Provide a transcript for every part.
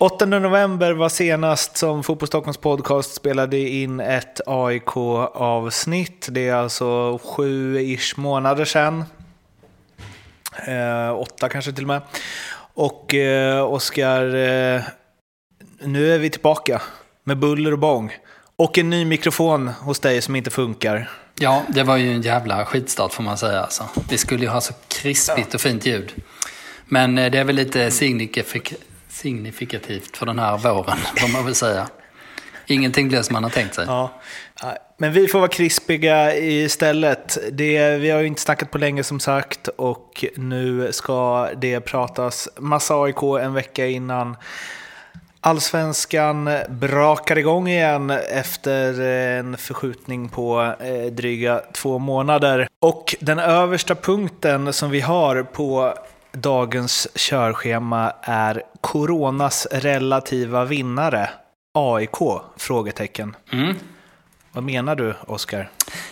8 november var senast som Fotboll Stockholms podcast spelade in ett AIK-avsnitt. Det är alltså sju-ish månader sedan. Eh, åtta kanske till och med. Och eh, Oskar, eh, nu är vi tillbaka med buller och bång. Och en ny mikrofon hos dig som inte funkar. Ja, det var ju en jävla skitstart får man säga. Alltså. Vi skulle ju ha så krispigt och fint ljud. Men eh, det är väl lite signifik signifikativt för den här våren, får man väl säga. Ingenting blev som man har tänkt sig. Ja. Men vi får vara krispiga istället. Det, vi har ju inte snackat på länge som sagt och nu ska det pratas massa AIK en vecka innan Allsvenskan brakar igång igen efter en förskjutning på eh, dryga två månader. Och den översta punkten som vi har på dagens körschema är Coronas relativa vinnare, AIK? Frågetecken. Mm. Vad menar du, Oskar?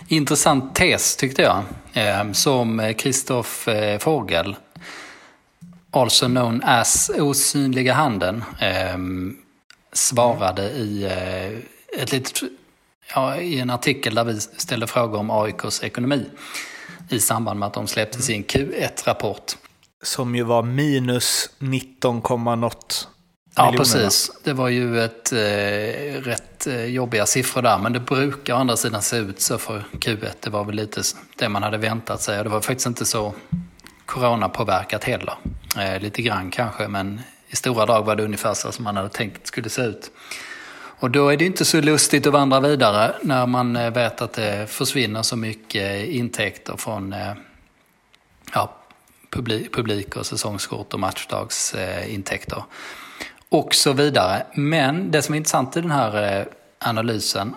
Intressant tes tyckte jag, eh, som Kristoff eh, Fågel, also known as Osynliga handen, eh, svarade i, ett litet, ja, i en artikel där vi ställde frågor om AIKs ekonomi i samband med att de släppte sin Q1-rapport. Som ju var minus 19, något Ja, precis. Det var ju ett eh, rätt eh, jobbiga siffror där, men det brukar å andra sidan se ut så för Q1. Det var väl lite det man hade väntat sig och det var faktiskt inte så coronapåverkat heller. Eh, lite grann kanske, men i stora drag var det ungefär så som man hade tänkt skulle se ut. Och då är det inte så lustigt att vandra vidare när man eh, vet att det försvinner så mycket intäkter från eh, ja, publik, publik och säsongskort och matchdagsintäkter. Och så vidare. Men det som är intressant i den här eh, analysen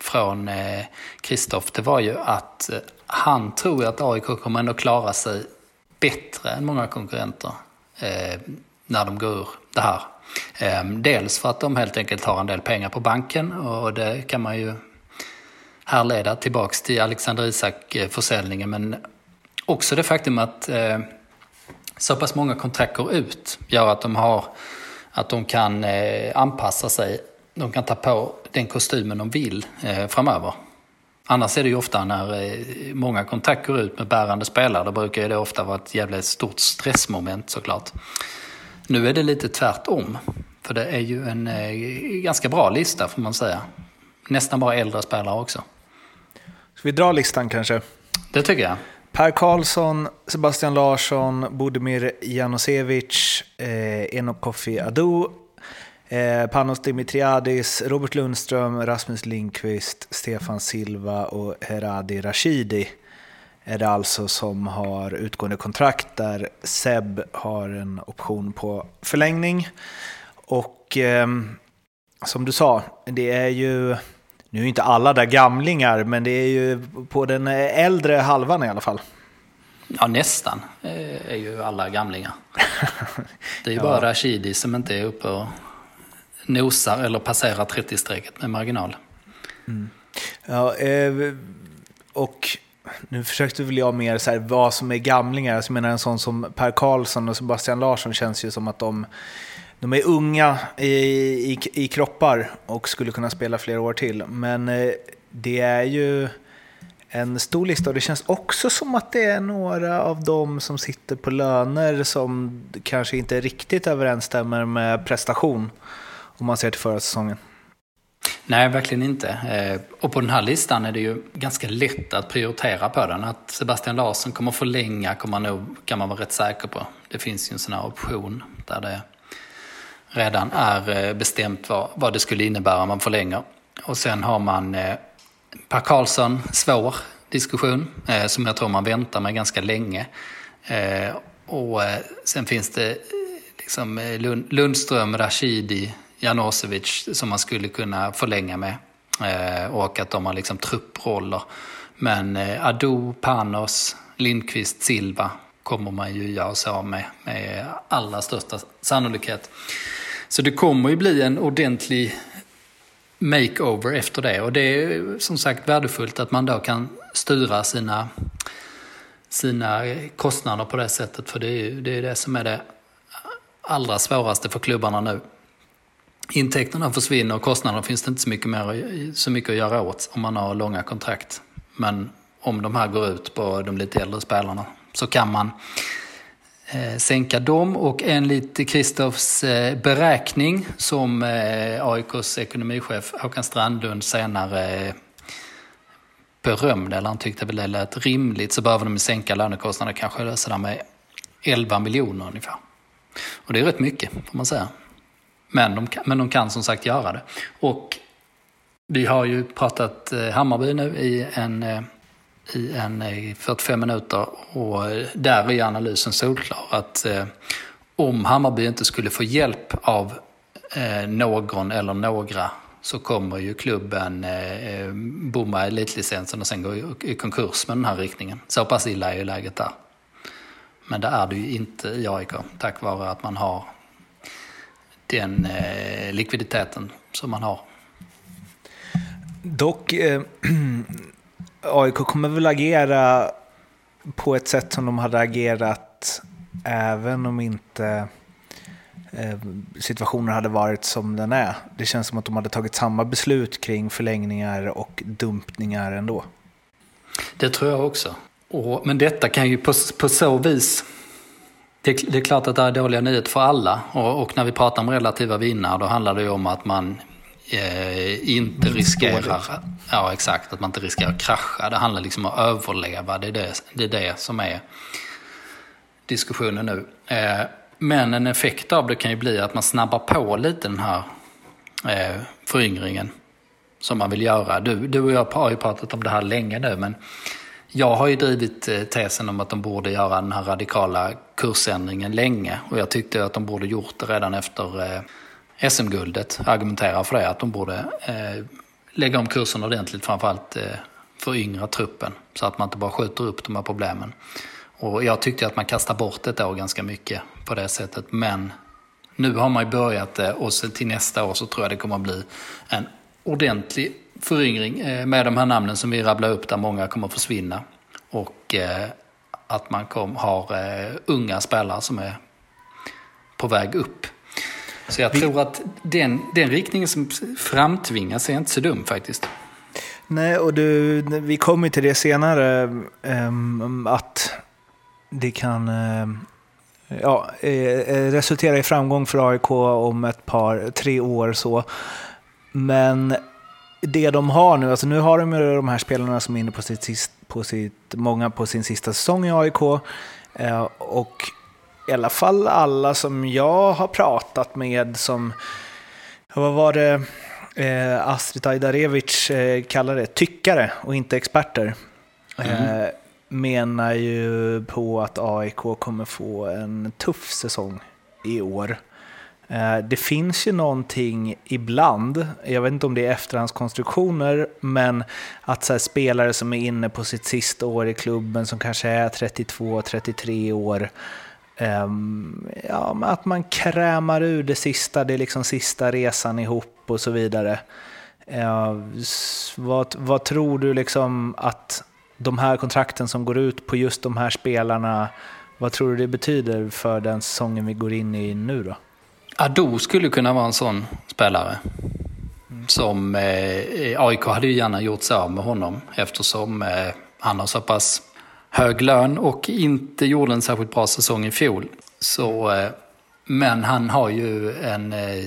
från eh, Kristoff, det var ju att eh, han tror att AIK kommer ändå klara sig bättre än många konkurrenter när de går ur det här. Dels för att de helt enkelt har en del pengar på banken och det kan man ju härleda tillbaks till Alexander Isak-försäljningen men också det faktum att så pass många kontrakt går ut gör att de har att de kan eh, anpassa sig. De kan ta på den kostymen de vill eh, framöver. Annars är det ju ofta när eh, många kontrakt går ut med bärande spelare, då brukar det ofta vara ett jävligt stort stressmoment såklart. Nu är det lite tvärtom. För det är ju en eh, ganska bra lista får man säga. Nästan bara äldre spelare också. Ska vi dra listan kanske? Det tycker jag. Per Karlsson, Sebastian Larsson, Budimir Janosevic, eh, Enok Kofi Adu, eh, Panos Dimitriadis, Robert Lundström, Rasmus Linkvist, Stefan Silva och Heradi Rashidi är det alltså som har utgående kontrakt där Seb har en option på förlängning. Och eh, som du sa, det är ju nu är inte alla där gamlingar, men det är ju på den äldre halvan i alla fall. Ja, nästan är ju alla gamlingar. Det är ju ja. bara Rashidi som inte är uppe och nosar eller passerar 30-strecket med marginal. Mm. Ja, eh, och nu försökte väl jag mer så här, vad som är gamlingar. Alltså, jag menar en sån som Per Karlsson och Sebastian Larsson känns ju som att de de är unga i, i, i, kroppar och skulle kunna spela flera år till. Men eh, det är ju en stor lista och det känns också som att det är några av dem som sitter på löner som kanske inte riktigt överensstämmer med prestation om man ser till förra säsongen. Nej, verkligen inte. Eh, och på den här listan är det ju ganska lätt att prioritera på den. Att Sebastian Larsson kommer förlänga kommer man nog, kan man vara rätt säker på. Det finns ju en sån här option där det redan är eh, bestämt vad, vad det skulle innebära om man förlänger. Och sen har man eh, Per Karlsson, svår diskussion, eh, som jag tror man väntar med ganska länge. Eh, och eh, sen finns det eh, liksom eh, Lund, Lundström, Rashidi, Janosevic som man skulle kunna förlänga med. och att de har liksom trupproller. Men Ado, Panos, Lindqvist, Silva kommer man ju göra sig av med med allra största sannolikhet. Så det kommer ju bli en ordentlig makeover efter det och det är som sagt värdefullt att man då kan styra sina, sina kostnader på det sättet för det är det, är det som är det allra svåraste för klubbarna nu. intäkterna försvinner och kostnaderna finns det inte så mycket, mer, så mycket att göra åt om man har långa kontrakt. Men om de här går ut på de lite äldre spelarna så kan man Eh, sänka dem och enligt Kristoffs eh, beräkning som eh, AIKs ekonomichef Håkan Strandlund senare berömde, eller han tyckte väl det lät rimligt, så behöver de sänka lönekostnaderna kanske sådär med 11 miljoner ungefär. Och det är rätt mycket, får man säga. Men de, men de kan som sagt göra det. Och vi har ju pratat Hammarby nu i en, i en 45 minuter och eh, där är analysen solklar att eh, om Hammarby inte skulle få hjälp av eh, någon eller några så kommer ju klubben eh, bomma elitlicensen och sen gå i konkurs med den här riktningen. Så pass illa är ju läget där. Men det är det ju inte i AIK tack vare att man har den eh, likviditeten som man har. Dock, eh, AIK kommer väl agera på ett sätt som de hade agerat även om inte eh, situationen hade varit som den är. Det känns som att de hade tagit samma beslut kring förlängningar och dumpningar ändå. Det tror jag också. Och, men detta kan ju på, på så vis det, det, är klart att det är dåliga nyheter för alla och, och, när vi pratar om relativa vinnare då handlar det ju om att man eh, inte riskerar, ja exakt, att man inte riskerar att krascha. Det handlar liksom om att överleva, det är det, det, är det som är diskussionen nu. Eh, men en effekt av det kan ju bli att man snabbar på lite den här eh, föryngringen som man vill göra. Du, du och jag har ju pratat om det här länge nu men jag har ju drivit eh, tesen om att de borde göra den här radikala kursändringen länge och jag tyckte att de borde gjort det redan efter eh, SM-guldet. argumenterar för det, att de borde eh, lägga om kursen ordentligt, framförallt eh, för yngre truppen. Så att man inte bara skjuter upp de här problemen. Och jag tyckte att man kastade bort ett år ganska mycket på det sättet. Men nu har man ju börjat det och så till nästa år så tror jag det kommer att bli en ordentlig föryngring eh, med de här namnen som vi rabblar upp där många kommer att försvinna. Och eh, att man kom, har eh, unga spelare som är på väg upp. Så jag vi... tror att den, den riktningen som framtvingas är inte så dum faktiskt. Nej, och du, vi kommer till det senare, um, att det kan uh, ja, resultera i framgång för AIK om ett par, tre år. så. Men det de har nu, alltså nu har de ju de här spelarna som är inne på sitt, på sitt många på sin sista säsong i AIK. Eh, och i alla fall alla som jag har pratat med som, vad var det eh, Astrid Ajdarevic eh, kallar det, tyckare och inte experter. Mm. menar ju på att AIK kommer få en tuff säsong i år. Eh, det finns ju någonting ibland, jag vet inte om det är efterhandskonstruktioner, men att så spelare som är inne på sitt sista år i klubben, som kanske är 32-33 år, Ehm, ja, att man krämar ur det sista, det är liksom sista resan ihop och så vidare. Ehm, vad, vad tror du liksom att de här kontrakten som går ut på just de här spelarna, vad tror du det betyder för den säsongen vi går in i nu då? Ado skulle kunna vara en sån spelare. Som eh, AIK hade ju gärna gjort sig av med honom eftersom eh, han har så pass hög lön och inte gjorde en särskilt bra säsong i fjol. Så, eh, men han har ju en eh,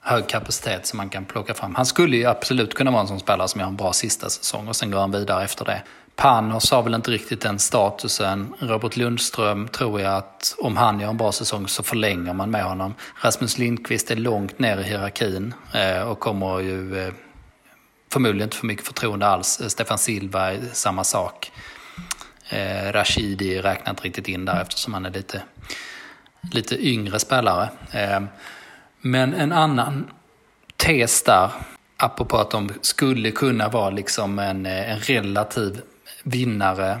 hög kapacitet som man kan plocka fram. Han skulle ju absolut kunna vara en sån spelare som gör en bra sista säsong och sen går han vidare efter det. Panos har väl inte riktigt den statusen. Robert Lundström tror jag att om han gör en bra säsong så förlänger man med honom. Rasmus Lindqvist är långt ner i hierarkin eh, och kommer ju förmodligen inte få mycket förtroende alls. Stefan Silva är samma sak. Eh, Rashidi räknar inte riktigt in där eftersom han är lite, lite yngre spelare. Eh, men en annan tes där, apropå att de skulle kunna vara liksom en, eh, en relativ vinnare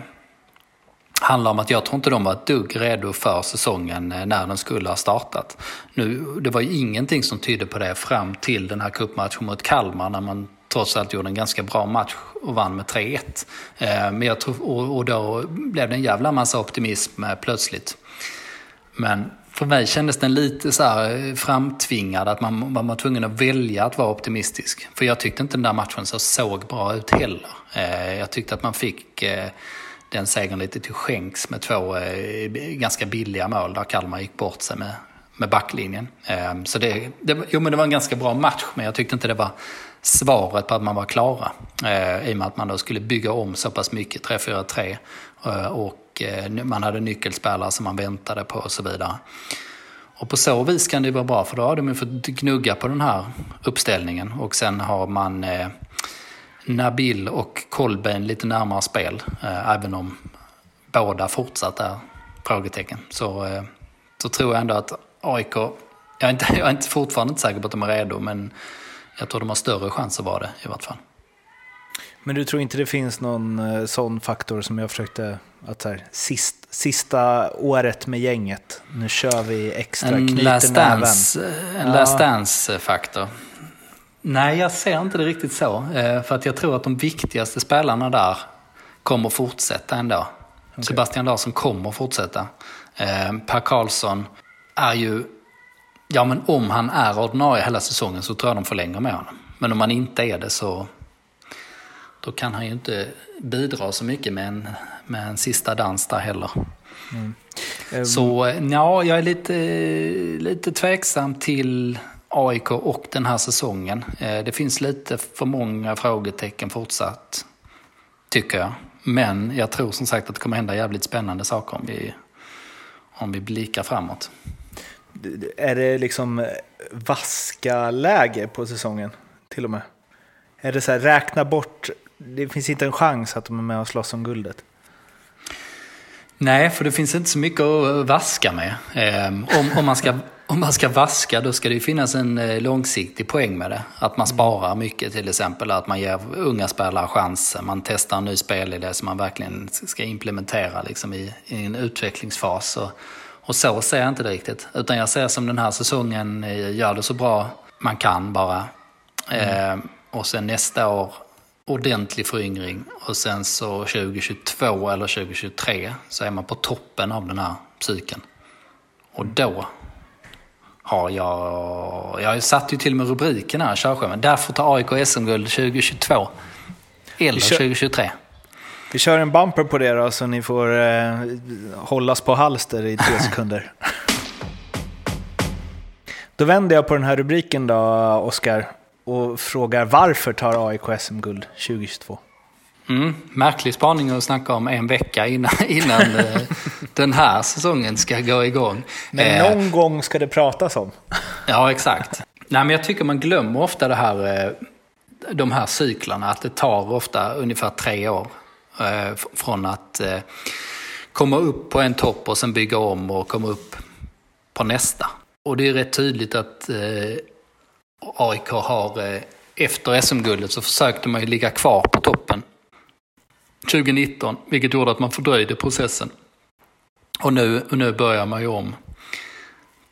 handlar om att jag tror inte de var ett dugg redo för säsongen eh, när den skulle ha startat. Nu, det var ju ingenting som tydde på det fram till den här cupmatchen mot Kalmar när man trots allt gjorde en ganska bra match och vann med 3-1. Eh, men jag tror, och, då blev det en jävla massa optimism eh, plötsligt. Men för mig kändes den lite så här eh, framtvingad, att man, man var tvungen att välja att vara optimistisk. För jag tyckte inte den där matchen så såg bra ut heller. Jag tyckte att man fick den segern lite till skänks med två ganska billiga mål där Kalmar gick bort sig med, med backlinjen. Så det, det, jo, men det var en ganska bra match, men jag tyckte inte det var svaret på att man var klara. Eh, I och med att man då skulle bygga om så pass mycket, 3-4-3. Eh, och eh, man hade nyckelspelare som man väntade på och så vidare. Och på så vis kan det vara bra, för då har de ju fått gnugga på den här uppställningen. Och sen har man eh, Nabil och Kolbein lite närmare spel, eh, även om båda fortsatt är frågetecken. Så, eh, så tror jag ändå att AIK, jag är, inte, jag är inte fortfarande inte säker på att de är redo, men jag tror de har större chans att vara det i vart fall. Men du tror inte det finns någon eh, sån faktor som jag försökte, att så här, sist, sista året med gänget, nu kör vi extra, en knyter last dance, En Ja. last dance-faktor. Nej, jag ser inte det riktigt så. Eh, För att jag tror att de viktigaste spelarna där kommer fortsätta ändå. Sebastian Larsson kommer fortsätta. Eh, Per Karlsson är ju... Ja, men om han är ordinarie hela säsongen så tror jag de förlänger med honom. Men om han inte är det så... Då kan han ju inte bidra så mycket med en, med en sista dans där heller. Ehm, Så eh, ja, jag är lite, lite tveksam till AIK och den här säsongen. Eh, Det finns lite för många frågetecken fortsatt, tycker jag. Men jag tror som sagt att det kommer hända jävligt spännande saker om vi, om vi blickar framåt. Är det liksom eh, vaska-läge på säsongen till och med? Är det så här, räkna bort, det finns inte en chans att de är med och slåss om guldet? Nej, för det finns inte så mycket att vaska med. Eh, Om, om, man, ska, om man ska vaska då ska det finnas en eh, långsiktig poäng med det. Att man sparar mycket till exempel, att man ger unga spelare chansen. Man testar en ny spelidé som man verkligen ska implementera liksom i, i en utvecklingsfas. Och, och så ser jag inte det riktigt. Utan jag ser som den här säsongen eh, gör det så bra man kan bara. Eh, och sen nästa år ordentlig föryngring och sen så 2022 eller 2023 så är man på toppen av den här cykeln. Och då har jag... Jag satt ju till och med rubriken här, körschemat. Därför tar AIK SM-guld 2022. Eller kör- 2023. Vi kör en bumper på det då, så ni får eh, hållas på halster i tre sekunder. då vänder jag på den här rubriken då, Oskar, och frågar varför tar AIK SM-guld 2022? Mm, märklig spaning att snacka om en vecka innan, innan eh, den här säsongen ska gå igång. Men Eh, någon gång ska det pratas om. Ja, exakt. Nej, men jag tycker man glömmer ofta det här, eh, de här cyklarna, att det tar ofta ungefär tre år eh, Eh, från att eh, komma upp på en topp och sen bygga om och komma upp på nästa. Och det är rätt tydligt att eh, AIK har, efter SM-guldet så försökte man ju ligga kvar på toppen 2019, vilket gjorde att man fördröjde processen. Och nu, och nu börjar man ju om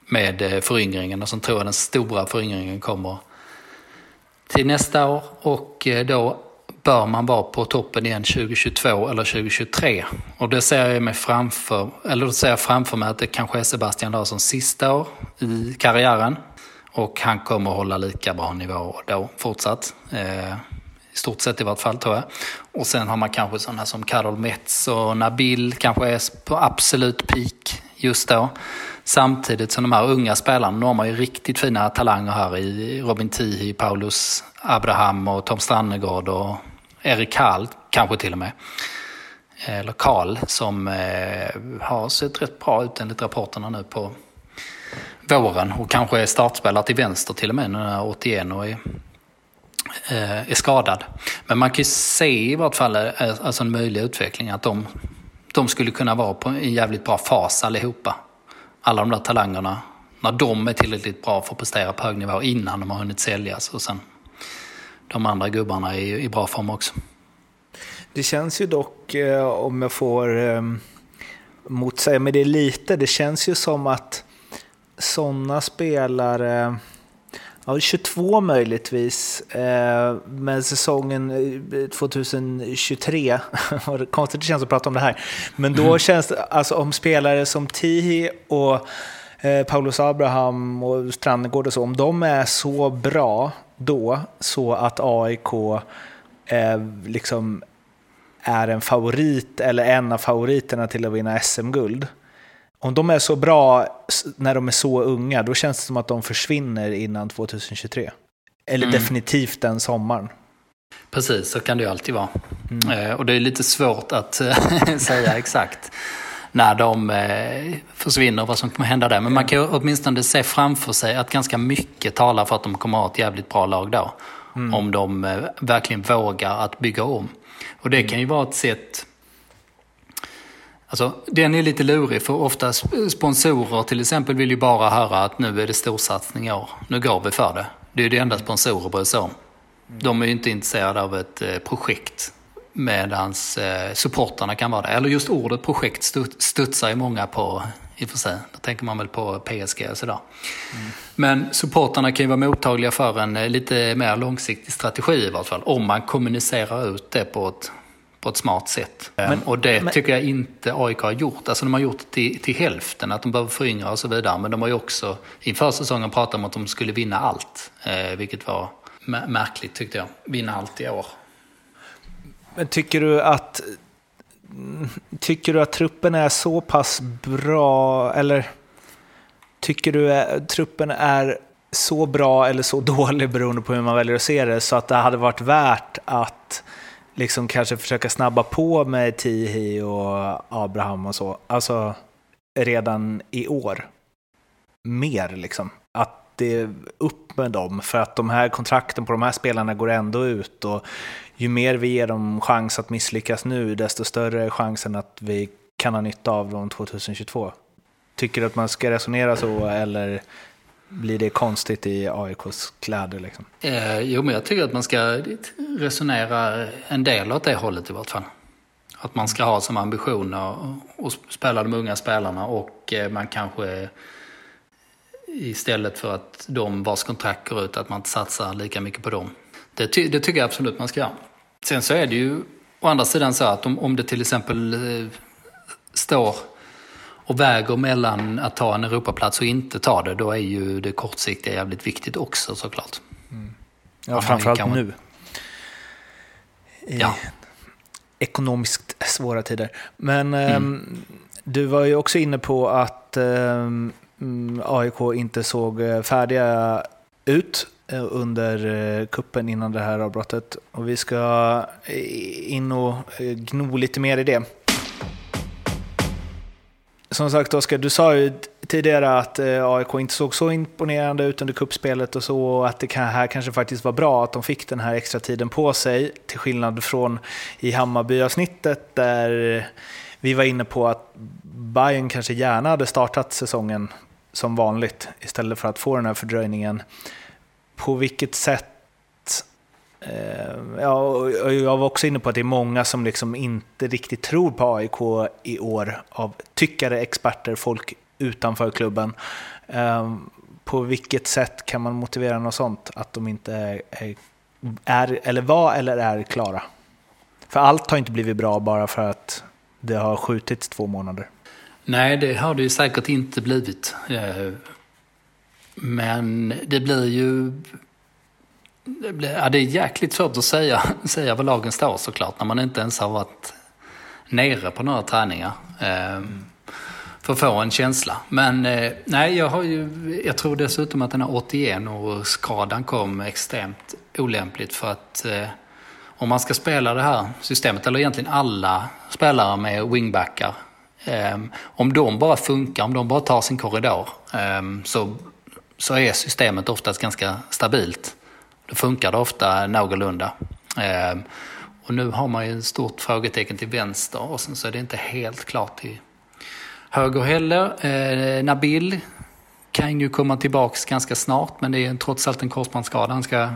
med föryngringen och sen tror jag den stora föryngringen kommer till nästa år och då bör man vara på toppen igen 2022 eller 2023. Och det ser jag mig framför, eller då ser jag framför mig att det kanske är Sebastian Larssons sista år i karriären. Och han kommer att hålla lika bra nivå då fortsatt. Eh, I stort sett i vart fall tror jag. Och sen har man kanske sådana som Karol Metz och Nabil kanske är på absolut peak just då. Samtidigt som de här unga spelarna, nu har man ju riktigt fina talanger här i Robin Tihi, Paulus Abraham och Tom Strannegård och Erik Karl kanske till och med. Eller Karl som eh, har sett rätt bra ut enligt rapporterna nu på våren och kanske är startspelare till vänster till och med när 81 och är, eh, är skadad. Men man kan ju se i vart fall eh, alltså en möjlig utveckling att de, de skulle kunna vara på en jävligt bra fas allihopa. Alla de där talangerna, när de är tillräckligt bra för att prestera på hög nivå innan de har hunnit säljas och sen de andra gubbarna är i, i bra form också. Det känns ju dock, eh, om jag får eh, motsäga mig det lite, det känns ju som att sådana spelare, ja 22 möjligtvis, eh, men säsongen eh, 2023, vad konstigt det känns att prata om det här, men då känns det, alltså om spelare som Tihi och eh, Paulus Abraham och Strandegård och så, om de är så bra då så att AIK eh, liksom är en favorit eller en av favoriterna till att vinna SM-guld. Om de är så bra när de är så unga, då känns det som att de försvinner innan 2023. Eller mm. definitivt den sommaren. Precis, så kan det ju alltid vara. Mm. Eh, och det är lite svårt att säga exakt när de eh, försvinner, vad som kommer hända där. Men man kan åtminstone se framför sig att ganska mycket talar för att de kommer att ha ett jävligt bra lag då. Mm. Om de eh, verkligen vågar att bygga om. Och det kan ju vara ett sätt Alltså, den är lite lurig för ofta sponsorer till exempel vill ju bara höra att nu är det storsatsning i år. Nu går vi för det. Det är ju det enda sponsorer bryr sig om. De är ju inte intresserade av ett eh, projekt medan eh, supportarna kan vara det. Eller just ordet projekt studsar ju många på i och för sig. Då tänker man väl på PSG och sådär. Mm. Men supportarna kan ju vara mottagliga för en eh, lite mer långsiktig strategi i vart fall. Om man kommunicerar ut det på ett, på ett smart sätt. Men, och det men, tycker jag inte AIK har gjort. Alltså de har gjort det till, till hälften, att de behöver föryngra och så vidare. Men de har ju också inför säsongen pratat om att de skulle vinna allt. Eh, vilket var märkligt tyckte jag. Vinna allt i år. Men tycker du att Tycker du att truppen är så pass bra, eller tycker du att truppen är så bra eller så dålig beroende på hur man väljer att se det, så att det hade varit värt att liksom kanske försöka snabba på med Tihi och Abraham och så, alltså redan i år? Mer liksom. Att alltid upp med dem, för att de här kontrakten på de här spelarna går ändå ut och ju mer vi ger dem chans att misslyckas nu, desto större är chansen att vi kan ha nytta av dem 2022. Tycker du att man ska resonera så eller blir det konstigt i AIKs kläder? Liksom? Eh, jo, men jag tycker att man ska resonera en del åt det hållet i vart fall. Att man ska ha som ambition att spela de unga spelarna och eh, man kanske istället för att de vars kontrakt går ut, att man inte satsar lika mycket på dem. Det, ty det tycker jag absolut man ska göra. Sen så är det ju å andra sidan så att om, om det till exempel eh, står och väger mellan att ta en Europaplats och inte ta det, då är ju det kortsiktiga jävligt viktigt också såklart. Mm. Ja, framförallt kanske... nu. I ja. ekonomiskt svåra tider. Men mm. um, du var ju också inne på att Mm, AIK inte såg eh, färdiga ut eh, under eh, kuppen innan det här avbrottet. Och vi ska in och gno lite mer i det. Som sagt Oskar, du sa ju tidigare att AIK inte såg så imponerande ut under kuppspelet och så, och att det här kanske faktiskt var bra att de fick den här extra tiden på sig, till skillnad från i Hammarby-avsnittet där vi var inne på att Bayern kanske gärna hade startat säsongen som vanligt istället för att få den här fördröjningen på vilket sätt eh, Ja, jag var också inne på att det är många som liksom inte riktigt tror på AIK i år av tyckare, experter, folk utanför klubben. Eh, på vilket sätt kan man motivera något sånt? Att de inte är, är eller var eller är klara? För allt har inte blivit bra bara för att det har skjutits två månader. Nej, det har det ju säkert inte blivit. Eh, men det blir ju... Det, blir, ja, det är jäkligt svårt att säga, säga var lagen står såklart när man inte ens har varit nere på några träningar. Eh, för att få en känsla. Men eh, nej, jag, har ju, jag tror dessutom att den här 81 och skadan kom extremt olämpligt för att om man ska spela det här systemet, eller egentligen alla spelare med wingbackar, Ehm, om de bara funkar, om de bara tar sin korridor, ehm, så så är systemet oftast ganska stabilt. Då funkar det ofta någorlunda. Ehm, och nu har man ju ett stort frågetecken till vänster och sen så är det inte helt klart till höger heller. Nabil kan ju komma tillbaks ganska snart men det är trots allt en korsbandsskada han ska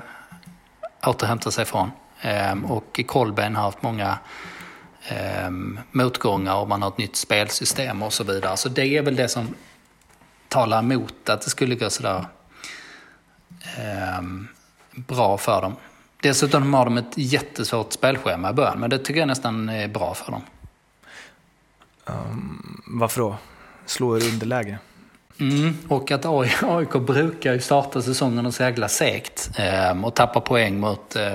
återhämta sig från. Och Kolben har haft många eh, motgångar och man har ett nytt spelsystem och så vidare. Så det är väl det som talar emot att det skulle gå sådär eh, bra för dem. Dessutom har de ett jättesvårt spelschema i början, men det tycker jag nästan är bra för dem. Um, varför då? Slå er underläge? Mm, och att AIK brukar ju starta säsongen och segla segt eh, och tappa poäng mot eh,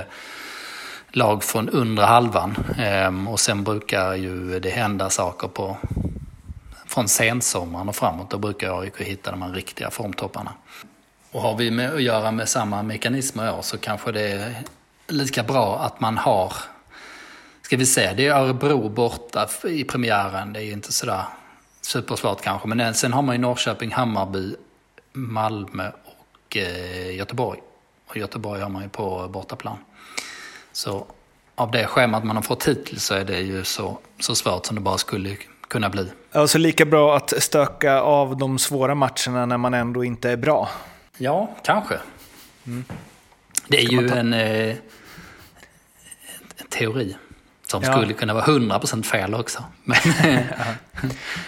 lag från undre halvan. Ehm, och sen brukar ju det hända saker på från sensommaren och framåt. Då brukar AIK hitta de här riktiga formtopparna. Och har vi med att göra med samma mekanismer i år så kanske det är lika bra att man har Ska vi se, det är Örebro borta i premiären. Det är ju inte sådär supersvårt kanske. Men sen har man ju Norrköping, Hammarby, Malmö och eh, Göteborg. Och Göteborg har man ju på bortaplan. Så av det schemat man har fått hittills så är det ju så, så svårt som det bara skulle kunna bli. Alltså lika bra att stöka av de svåra matcherna när man ändå inte är bra. Ja, kanske. Mm. Det är ju en, eh, teori. Som ja. skulle kunna vara 100% fel också. Men,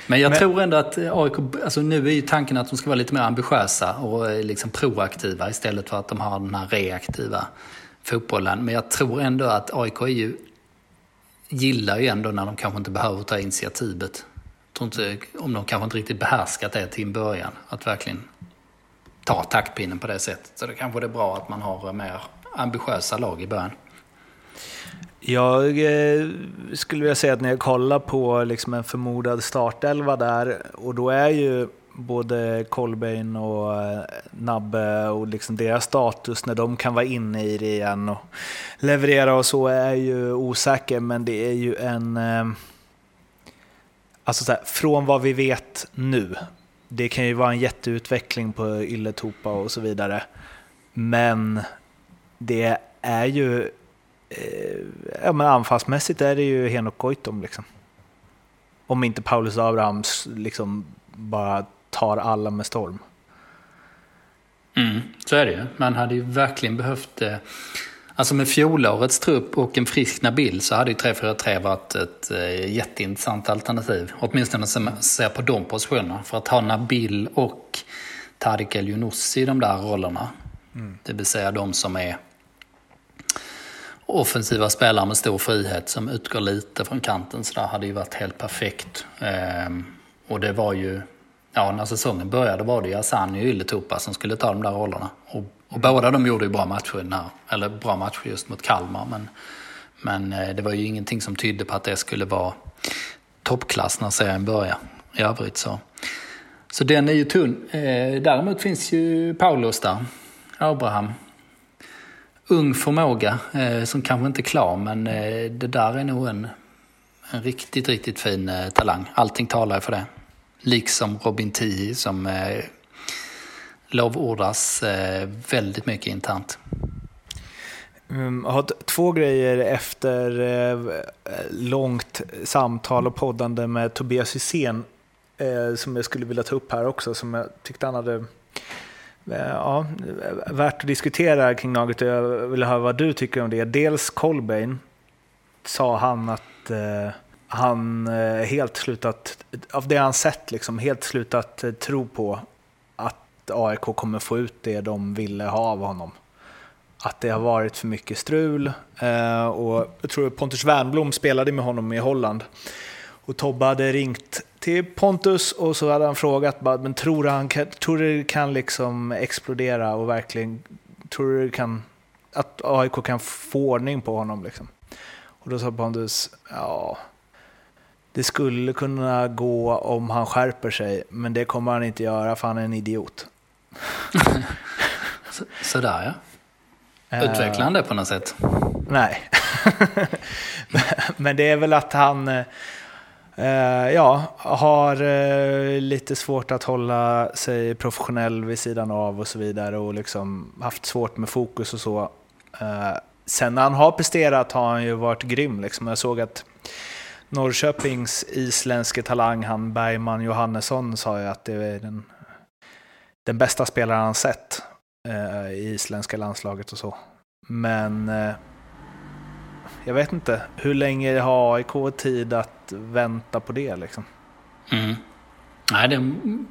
men jag men, tror ändå att AIK, alltså nu är ju tanken att de ska vara lite mer ambitiösa och eh, liksom proaktiva istället för att de har den här reaktiva fotbollen. Men jag tror ändå att AIK är ju, gillar ju ändå när de kanske inte behöver ta initiativet. Inte, om de kanske inte riktigt behärskat det till en början, att verkligen ta taktpinnen på det sättet. Så det kanske det är bra att man har mer ambitiösa lag i början. Jag eh, skulle vilja säga att när jag kollar på liksom en förmodad startelva där, och då är ju både Colbain och eh, Nabbe och liksom deras status när de kan vara inne i det igen och leverera och så är ju osäker, men det är ju en... Eh, alltså så här, från vad vi vet nu, det kan ju vara en jätteutveckling på Ylletopa och så vidare, men det är ju eh, ja, men anfallsmässigt är det ju Henok Goitom. Liksom. Om inte Paulus Abrahams liksom bara tar alla med storm. Mm, så är det ju. Man hade ju verkligen behövt... Eh, alltså med fjolårets trupp och en frisk Nabil så hade ju 3-4-3 varit ett eh, jätteintressant alternativ. Åtminstone man ser på de positionerna. För att ha Nabil och Tarik El i de där rollerna. Mm. Det vill säga de som är offensiva spelare med stor frihet som utgår lite från kanten så där hade ju varit helt perfekt. Ehm, och det var ju, ja när säsongen började var det ju Asani och Ylätupa som skulle ta de där rollerna. Och, och båda de gjorde ju bra matcher, här, eller bra matcher just mot Kalmar. Men, men eh, det var ju ingenting som tydde på att det skulle vara toppklass när serien började. I övrigt så. Så den är ju tunn. Eh, däremot finns ju Paulus där, Abraham ung förmåga eh, som kanske inte är klar men det där är nog en, en riktigt, riktigt fin talang. Allting talar ju för det. Liksom Robin Tii som eh, lovordas eh, väldigt mycket internt. Mm, jag har två grejer efter eh, långt samtal och poddande med Tobias Hysén eh, som jag skulle vilja ta upp här också, som jag tyckte han hade eh, ja, eh, värt att diskutera kring något och jag vill höra vad du tycker om det. Dels Colbain sa han att eh, han eh, helt slutat, av det han sett, liksom, helt slutat eh, tro på att AIK kommer få ut det de ville ha av honom. Att det har varit för mycket strul eh, och jag tror Pontus Wernbloom spelade med honom i Holland och Tobbe hade ringt till Pontus och så hade han frågat, men tror du, han kan, tror du det kan liksom explodera och verkligen, tror du kan, att AIK kan få ordning på honom? Liksom? Och då sa Pontus, ja, det skulle kunna gå om han skärper sig, men det kommer han inte göra för han är en idiot. Sådär ja. Utvecklar han det på något sätt? Nej. men det är väl att han Uh, ja, har uh, lite svårt att hålla sig professionell vid sidan av och så vidare och liksom haft svårt med fokus och så. Sen när han har presterat har han ju varit grym. Liksom. Jag såg att Norrköpings isländske talang, han Bergman Johannesson, sa ju att det är den, den bästa spelaren han sett i isländska landslaget och så. Men jag vet inte, hur länge har AIK tid att vänta på det liksom? Mm. Nej, det är en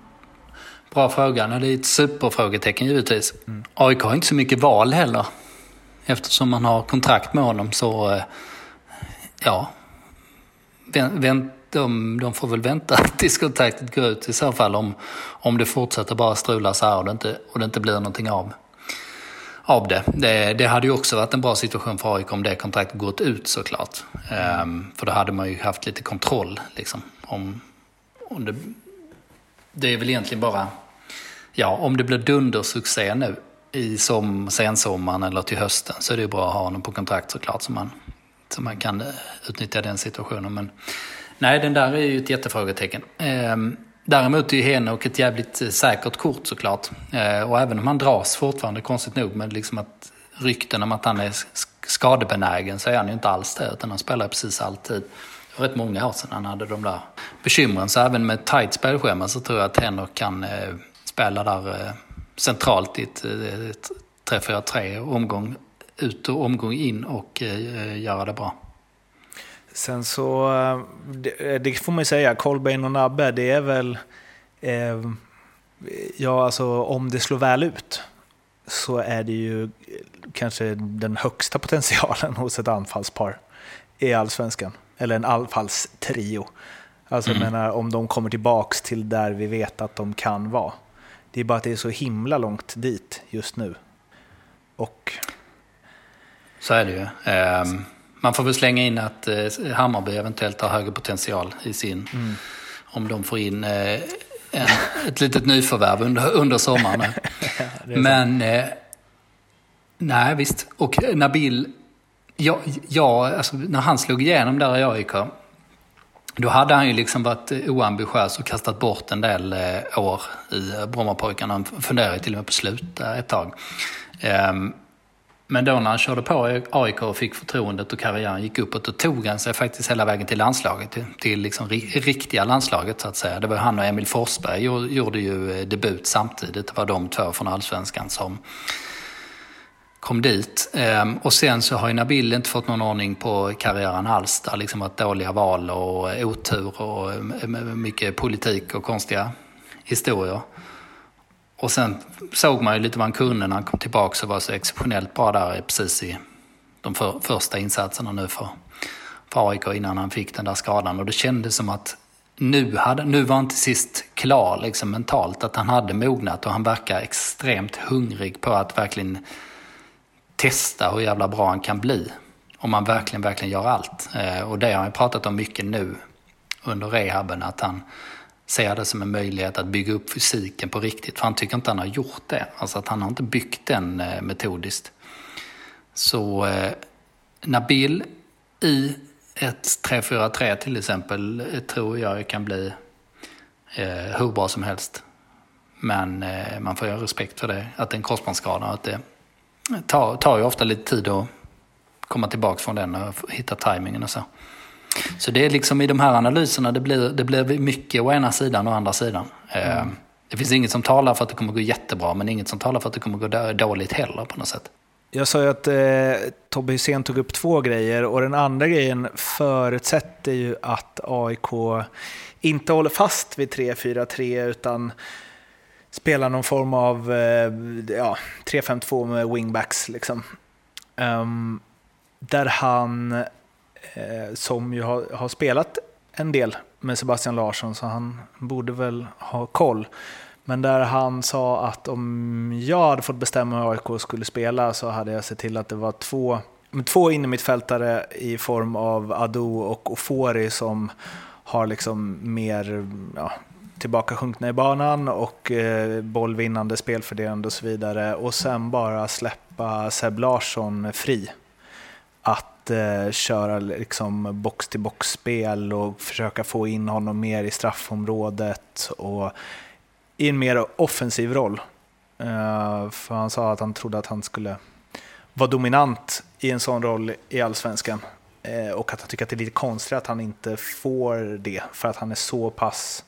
bra fråga. Det är ett superfrågetecken givetvis. Mm. AIK har inte så mycket val heller. Eftersom man har kontrakt med honom så, eh, ja vänt, de, de får väl vänta tills kontraktet går ut i så fall om, om det fortsätter bara strula så här och det inte, och det inte blir någonting av, av det. det. det. hade ju också varit en bra situation för AIK om det kontraktet gått ut såklart. Um, för då hade man ju haft lite kontroll liksom. Om, om det, det är väl egentligen bara, ja om det blir dundersuccé nu i som, sensommaren eller till hösten så är det ju bra att ha honom på kontrakt såklart så man, så man kan eh, utnyttja den situationen. Men nej, den där är ju ett jättefrågetecken. Ehm, däremot är ju Henok ett jävligt eh, säkert kort såklart. Eh, och även om han dras fortfarande, konstigt nog, med liksom att rykten om att han är skadebenägen så är han ju inte alls det, utan han spelar precis alltid. Det var rätt många år sedan han hade de där bekymren, så även med tajt spelschema så tror jag att Henok kan spela där centralt i ett, ett 3-4-3 omgång ut och omgång in och eh, göra det bra. Sen så, eh, det, det får man ju säga, Colbain och Nabbe, det är väl, eh, ja alltså om det slår väl ut så är det ju kanske den högsta potentialen hos ett anfallspar i allsvenskan. Eller en anfallstrio. Alltså mm. jag menar om de kommer tillbaks till där vi vet att de kan vara. Det är bara att det är så himla långt dit just nu. Och... Så är det ju. Um, man får väl slänga in att uh, Hammarby eventuellt har högre potential i sin... Mm. Om de får in uh, en, ett litet nyförvärv under, under sommaren. ja, Men... Uh, nej, visst. Och Nabil... Ja, ja alltså, när han slog igenom där i AIK då hade han ju liksom varit oambitiös och kastat bort en del eh, år i Brommapojkarna. Han funderade till och med på att sluta ett tag. Ehm, men då när han körde på AIK och fick förtroendet och karriären gick uppåt, då tog han sig faktiskt hela vägen till landslaget. Till, till liksom riktiga landslaget så att säga. Det var han och Emil Forsberg gjorde ju eh, debut samtidigt. Det var de två från allsvenskan som kom dit. Ehm, och sen så har ju Nabil inte fått någon ordning på karriären alls. Det har liksom varit dåliga val och otur och eh, mycket politik och konstiga historier. Och sen såg man ju lite vad han kunde när han kom tillbaka och var så exceptionellt bra där precis i de för, första insatserna nu för, för AIK innan han fick den där skadan. Och det kändes som att nu, hade, nu var han till sist klar liksom mentalt, att han hade mognat och han verkar extremt hungrig på att verkligen testa hur jävla bra han kan bli. Om man verkligen, verkligen gör allt. Eh, och det har han pratat om mycket nu under rehaben, att han ser det som en möjlighet att bygga upp fysiken på riktigt. För han tycker inte han har gjort det. Alltså att han har inte byggt den eh, metodiskt. Så eh, Nabil i ett 3-4-3 till exempel eh, tror jag kan bli eh, hur bra som helst. Men eh, man får ju ha respekt för det, att det är en korsbandsskada att det tar, tar ju ofta lite tid att komma tillbaka från den och hitta tajmingen och så. Så det är liksom i de här analyserna, det blir, det blir mycket å ena sidan och andra sidan. Mm. Det finns inget som talar för att det kommer gå jättebra, men inget som talar för att det kommer gå dåligt heller på något sätt. Jag sa ju att eh, Tobbe Hysén tog upp två grejer och den andra grejen förutsätter ju att AIK inte håller fast vid 3-4-3 utan spelar någon form av eh, ja, 3-5-2 med wingbacks. Liksom. Um, där han, Eh, som ju har, har, spelat en del med Sebastian Larsson, så han borde väl ha koll. Men där han sa att om jag hade fått bestämma hur AIK skulle spela så hade jag sett till att det var två, två innermittfältare i form av Ado och Ofori som har liksom mer ja, tillbaka sjunkna i banan och eh, bollvinnande, spelfördelande och så vidare. Och sen bara släppa Seb Larsson fri. Att eh, köra liksom box-till-box-spel och försöka få in honom mer i straffområdet och i en mer offensiv roll. Eh, för han sa att han trodde att han skulle vara dominant i en sån roll i allsvenskan. Eh, och att han tycker att det är lite konstigt att han inte får det för att han är så pass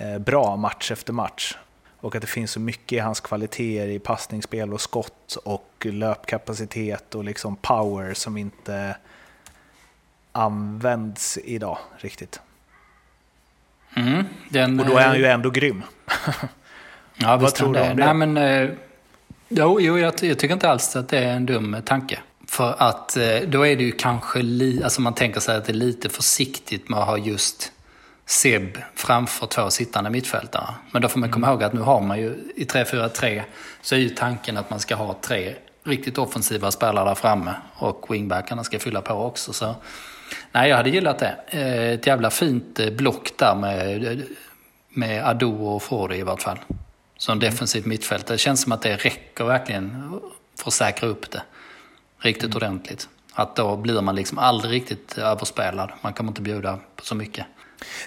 Eh, bra match efter match. Och att det finns så mycket i hans kvaliteter i passningsspel och skott och löpkapacitet och liksom power som inte används idag riktigt. Mm, den, och då är han ju eh, ändå grym. ja, Vad tror du om det? Nej, men, eh, jo, jo jag, jag tycker inte alls att det är en dum tanke. För att eh, då är det ju kanske, li, alltså man tänker sig att det är lite försiktigt med att ha just Seb framför två sittande mittfältare. Men då får man komma ihåg att nu har man ju i 3-4-3 så är ju tanken att man ska ha tre riktigt offensiva spelare där framme och wingbackarna ska fylla på också. Så, nej, jag hade gillat det. Eh, ett jävla fint eh, block där med, med Ado och Forde i vart fall. Som defensivt mittfält. Det känns som att det räcker verkligen för att säkra upp det riktigt mm. ordentligt. Att då blir man liksom aldrig riktigt överspelad. Man kommer inte bjuda på så mycket.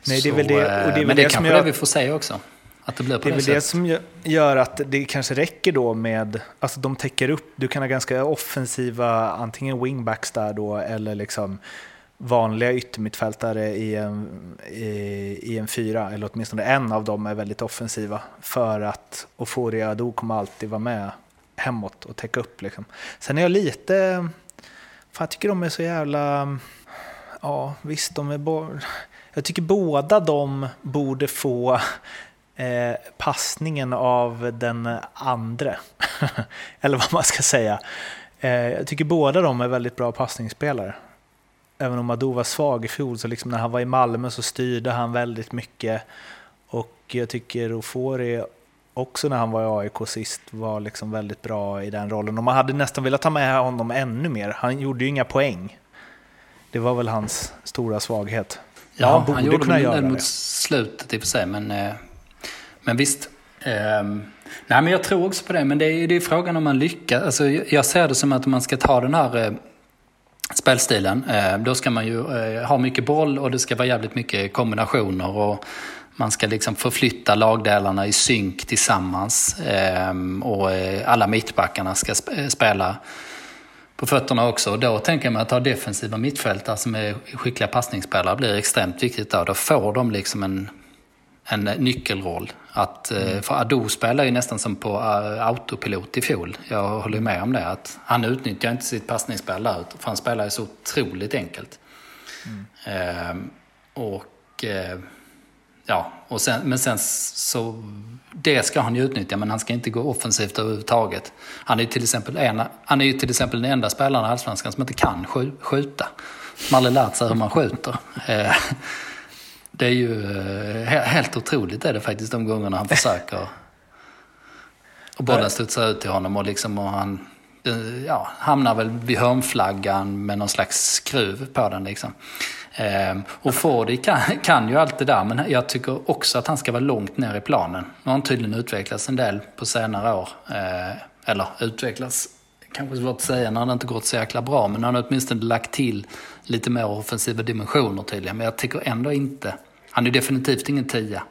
Nej, det är väl det, och det är väl men det, det kanske jag... det vi får säga också. Att det blir på det är väl det som gör att det kanske räcker då med, alltså de täcker upp, du kan ha ganska offensiva, antingen wingbacks där då eller liksom vanliga yttermittfältare i en, i, i, en fyra, eller åtminstone en av dem är väldigt offensiva för att Oforia Ado kommer alltid vara med hemåt och täcka upp. Liksom. Sen är jag lite, fan jag tycker de är så jävla, ja visst de är bo, jag tycker båda de borde få eh, passningen av den andra. Eller vad man ska säga. Eh, jag tycker båda de är väldigt bra passningsspelare. Även om Ado var svag i fjol, så liksom när han var i Malmö så styrde han väldigt mycket. Och jag tycker Ofori också när han var i AIK sist var liksom väldigt bra i den rollen. Och man hade nästan velat ta med honom ännu mer. Han gjorde ju inga poäng. Det var väl hans stora svaghet. Ja, han, borde han gjorde kunna göra det mot slutet i och för sig, men eh, men visst. Eh, nej, men jag tror också på det. Men det är, det är frågan om man lyckas. Alltså, jag ser det som att om man ska ta den här eh, spelstilen. Eh, då ska man ju ha mycket boll och det ska vara jävligt mycket kombinationer. Och man ska liksom förflytta lagdelarna i synk tillsammans. Ehm, och alla mittbackarna ska spela på fötterna också. Då tänker jag mig att ha defensiva mittfältare som är skickliga passningsspelare blir extremt viktigt. Då, då får de liksom en en nyckelroll. Att, eh, mm. För Ado spelar ju nästan som på eh, autopilot i fjol. Jag håller med om det. Att han utnyttjar inte sitt passningsspel där, för han spelar ju så otroligt enkelt. Mm. Ehm, och eh, ja, och sen, men sen så... Det ska han ju utnyttja, men han ska inte gå offensivt överhuvudtaget. Han är ju till exempel, en, han är ju till exempel den enda spelaren i Allsvenskan som inte kan skjuta. Som aldrig lärt sig hur man skjuter. Det är ju eh, helt otroligt är det faktiskt de gångerna han försöker. Och bollen studsar ut till honom och, liksom, och han eh, ja, hamnar väl vid hörnflaggan med någon slags skruv på den. Liksom. Ehm, och Fordi kan, kan ju allt det där, men jag tycker också att han ska vara långt ner i planen. Nu har han tydligen utvecklats en del på senare år. Ehm, eller utvecklats, kanske svårt att säga när det inte gått så jäkla bra, men han har åtminstone lagt till lite mer offensiva dimensioner tydligen. Men jag tycker ändå inte, han är definitivt ingen tia.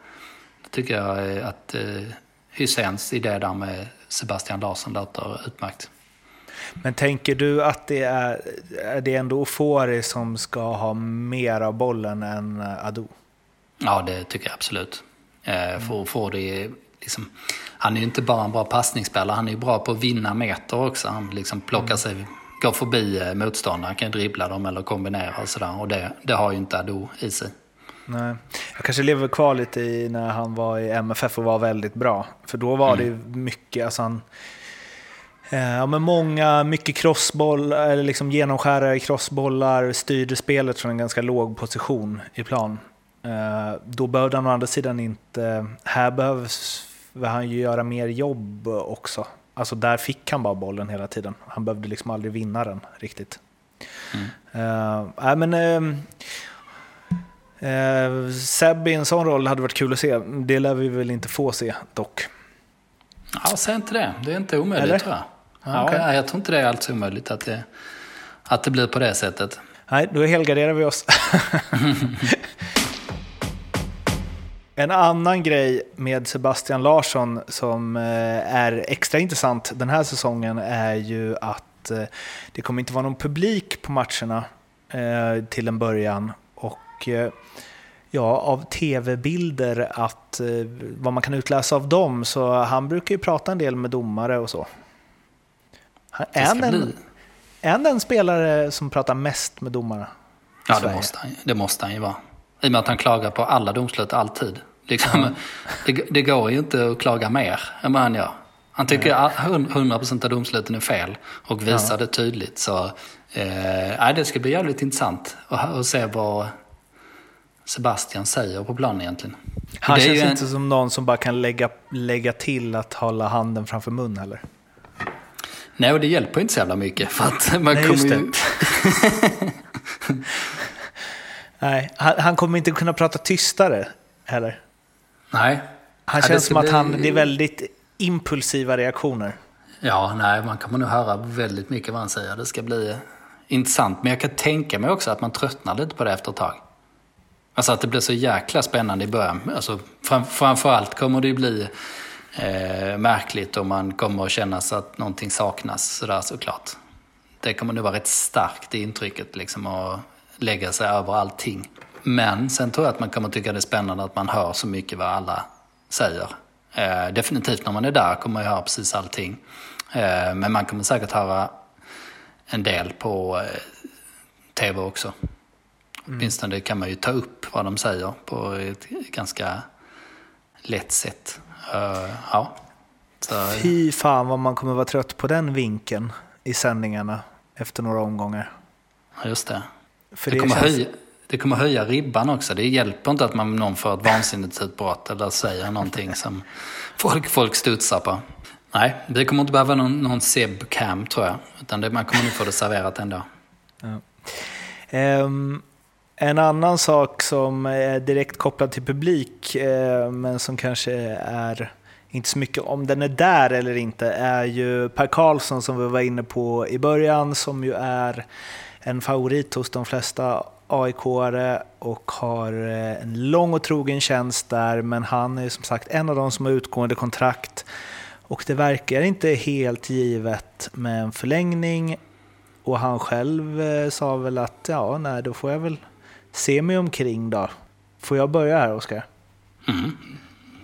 Det tycker jag eh, att eh, Hyséns idé där med Sebastian Larsson låter utmärkt. Men tänker du att det är, är det ändå Ofori som ska ha mer av bollen än Ado? Ja, det tycker jag absolut. Eh, för Ofori, liksom, han är ju inte bara en bra passningsspelare, han är ju bra på att vinna meter också. Han liksom plockar mm. sig gå förbi eh, motståndare, kan dribbla dem eller kombinera och sådär. Och det, det har ju inte Ado i sig. Nej. Jag kanske lever kvar lite i när han var i MFF och var väldigt bra. För då var mm. det mycket, alltså han, eh, ja, men många, mycket crossboll, eller liksom genomskärare crossbollar, styrde spelet från en ganska låg position i plan. Eh, då behövde han å andra sidan inte, här behövs han ju göra mer jobb också. Alltså där fick han bara bollen hela tiden. Han behövde liksom aldrig vinna den riktigt. Mm. Uh, men, uh, uh, Seb i en sån roll hade varit kul att se. Det lär vi väl inte få se dock. Ja, säg inte det. Det är inte omöjligt Eller? tror jag. Ja, okay. jag tror inte det är alls omöjligt att det, att det blir på det sättet. Nej, då helgarderar vi oss. En annan grej med Sebastian Larsson som eh, är extra intressant den här säsongen är ju att eh, det kommer inte vara någon publik på matcherna eh, till en början. Och ja, av tv-bilder, att vad man kan utläsa av dem, så han brukar ju prata en del med domare och så. Är han en, en den spelare som pratar mest med domarna? Ja, det måste, han, det måste han ju vara. I och med att han klagar på alla domslut alltid. Liksom, det, det, går ju inte att klaga mer än vad han gör. Han tycker att 100% av domsluten är fel och visar det tydligt. Så eh, det ska bli jävligt intressant att se vad Sebastian säger på planen egentligen. Han Det är känns ju en- inte som någon som bara kan lägga, lägga till att hålla handen framför mun heller. Nej, och det hjälper inte så jävla mycket. För att man Nej, kommer ju... Nej, han, han kommer inte kunna prata tystare heller. Nej. Han Ja, känns som att bli- han, det är väldigt impulsiva reaktioner. Ja, nej, man kommer nog höra väldigt mycket vad han säger. Det ska bli intressant. Men jag kan tänka mig också att man tröttnar lite på det efter ett tag. Alltså att det blir så jäkla spännande i början. Alltså, fram, framförallt kommer det ju bli eh, märkligt om man kommer att känna så att någonting saknas sådär såklart. Det kommer nog vara rätt starkt det intrycket liksom att lägga sig över allting. Men sen tror jag att man kommer tycka det är spännande att man hör så mycket vad alla säger. Eh, definitivt när man är där kommer man ju höra precis allting. Eh, men man kommer säkert höra en del på eh, tv också. Åtminstone kan man ju ta upp vad de säger på ett ganska lätt sätt. Eh, ja. Så, Fy fan vad man kommer vara trött på den vinkeln i sändningarna efter några omgångar. ja, just det. För Det det, kommer, känns, höja, det kommer höja ribban också. Det hjälper inte att man någon får ett vansinnigt utbrott eller säger någonting som folk, folk studsar på. Nej, det kommer inte behöva någon, någon Seb-cam tror jag. Utan det, man kommer nog få det serverat ändå. Ehm, en annan sak som är direkt kopplad till publik, eh, men som kanske är inte så mycket om den är där eller inte, är ju Per Karlsson som vi var inne på i början, som ju är en favorit hos de flesta AIK-are och har eh, en lång och trogen tjänst där, men han är som sagt en av de som har utgående kontrakt. Och det verkar inte helt givet med en förlängning och han själv eh, sa väl att ja, nej, då får jag väl se mig omkring då. Får jag börja här, Oskar? Mm.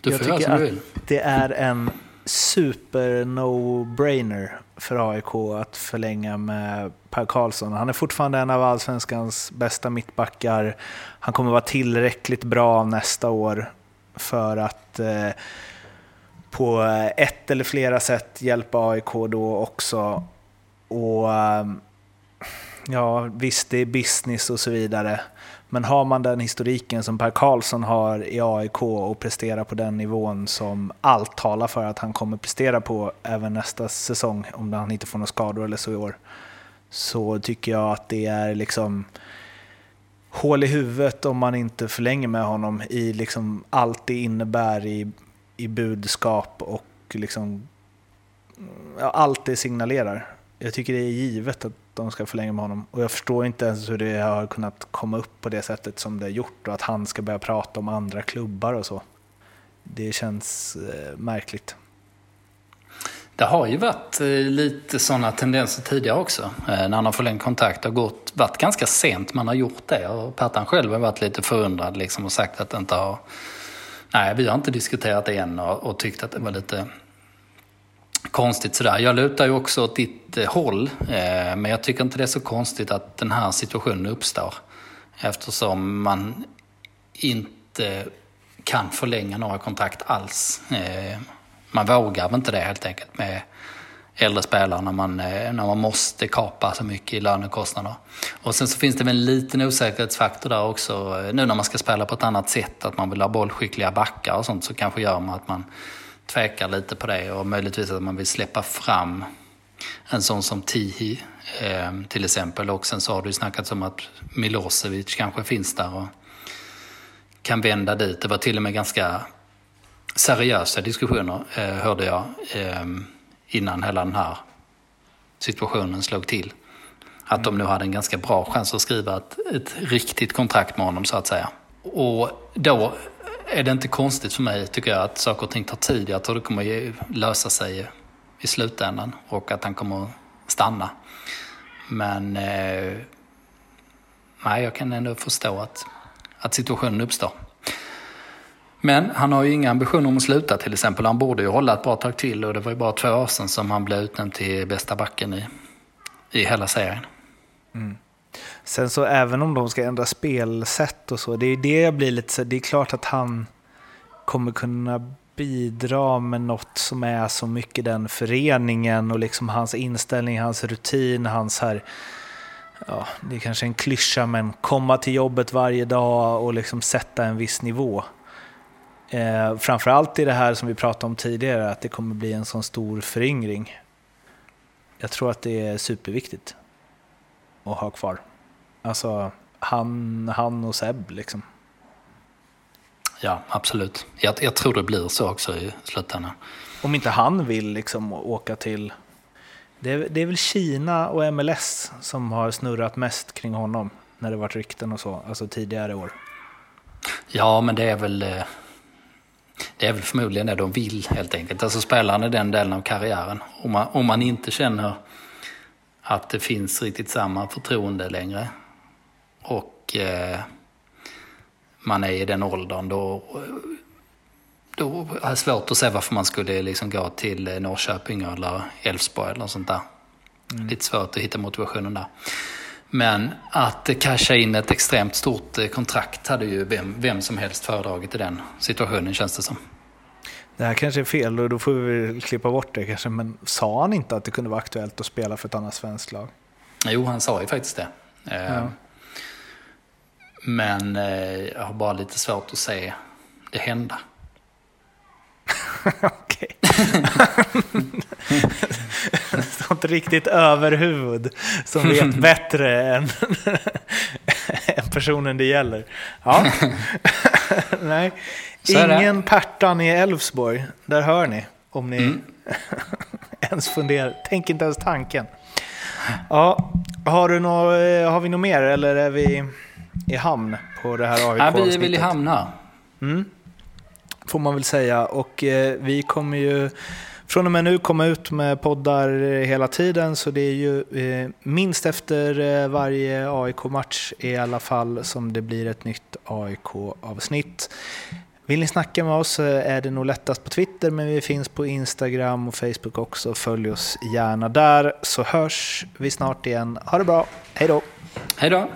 Du Jag får göra tycker som du att vill. det är en super no-brainer för AIK att förlänga med Per Karlsson. Han är fortfarande en av allsvenskans bästa mittbackar. Han kommer vara tillräckligt bra nästa år för att eh, på ett eller flera sätt hjälpa AIK då också. Och ehm, ja, visst det är business och så vidare. Men har man den historiken som Per Karlsson har i AIK och presterar på den nivån som allt talar för att han kommer prestera på även nästa säsong, om han inte får några skador eller så i år, så tycker jag att det är liksom hål i huvudet om man inte förlänger med honom i liksom allt det innebär i, i budskap och liksom ja, allt det signalerar. Jag tycker det är givet att de ska förlänga med honom. Och jag förstår inte ens hur det har kunnat komma upp på det sättet som det har gjort och att han ska börja prata om andra klubbar och så. Det känns eh, märkligt. Det har ju varit eh, lite sådana tendenser tidigare också. Eh, när han har förlängt kontakt. Det har gått, varit ganska sent man har gjort det. Och Pertan själv har varit lite förundrad liksom, och sagt att det inte har... Nej, vi har inte diskuterat det än och, och tyckt att det var lite konstigt sådär. Jag lutar ju också åt ditt eh, håll. Eh, men jag tycker inte det är så konstigt att den här situationen uppstår. Eftersom man inte kan förlänga några kontrakt alls. Eh, man vågar väl inte det helt enkelt med äldre spelare när man, när man måste kapa så mycket i lönekostnader. Och sen så finns det väl en liten osäkerhetsfaktor där också. Nu när man ska spela på ett annat sätt, att man vill ha bollskickliga backar och sånt, så kanske gör man att man tvekar lite på det och möjligtvis att man vill släppa fram en sån som Tihi eh, till exempel. Och sen så har det ju snackats om att Milosevic kanske finns där och kan vända dit. Det var till och med ganska seriösa diskussioner, eh, hörde jag, eh, innan hela den här situationen slog till. Att de nu hade en ganska bra chans att skriva ett, ett riktigt kontrakt med honom, så att säga. Och då är det inte konstigt för mig, tycker jag, att saker och ting tar tid. Jag tror det kommer lösa sig i slutändan och att han kommer stanna. Men eh, nej, jag kan ändå förstå att, att situationen uppstår. Men han har ju inga ambitioner om att sluta till exempel. Han borde ju hålla ett bra tag till och det var ju bara två år sedan som han blev utnämnd till bästa backen i, i hela serien. Mm. Sen så även om de ska ändra spelsätt och så, det är det jag blir lite så det är klart att han kommer kunna bidra med något som är så mycket den föreningen och liksom hans inställning, hans rutin, hans här, ja, det är kanske en klyscha, men komma till jobbet varje dag och liksom sätta en viss nivå. Eh, framförallt i det här som vi pratade om tidigare, att det kommer bli en sån stor föryngring. Jag tror att det är superviktigt att ha kvar. Alltså han, han och Seb liksom. Ja, absolut. Jag, jag tror det blir så också i slutändan. Om inte han vill liksom åka till... Det är, det är väl Kina och MLS som har snurrat mest kring honom när det varit rykten och så, alltså tidigare år. Ja, men det är väl... eh, Det är väl förmodligen det de vill helt enkelt. Alltså spelaren är den delen av karriären. Om man, om man inte känner att det finns riktigt samma förtroende längre och eh, man är i den åldern då, då är det svårt att se varför man skulle liksom gå till eh, Norrköping eller Elfsborg eller sånt där. Lite svårt att hitta motivationen där. Men att casha in ett extremt stort eh, kontrakt hade ju vem, vem som helst föredragit i den situationen känns det som. Det här kanske är fel och då får vi klippa bort det kanske, men sa han inte att det kunde vara aktuellt att spela för ett annat svenskt lag? Jo, han sa ju faktiskt det. Ja. Men eh, jag har bara lite svårt att se det hända. Okej. Sånt riktigt överhuvud som vet bättre än, än personen det gäller. Ja. Nej. Ingen Pertan i Elfsborg. Där hör ni. Om ni Mm. ens funderar. Tänk inte ens tanken. Ja, har, du nå, eh, har vi något mer eller är vi i hamn på det här Ja, vi är väl i AIK-avsnittet? hamn här. Mm. Får man väl säga. Och eh, vi kommer ju från och med nu komma ut med poddar hela tiden. Så det är ju eh, minst efter eh, varje AIK-match i alla fall som det blir ett nytt AIK-avsnitt. Vill ni snacka med oss är det nog lättast på Twitter men vi finns på Instagram och Facebook också. Följ oss gärna där så hörs vi snart igen. Ha det bra, hej då! Hej då!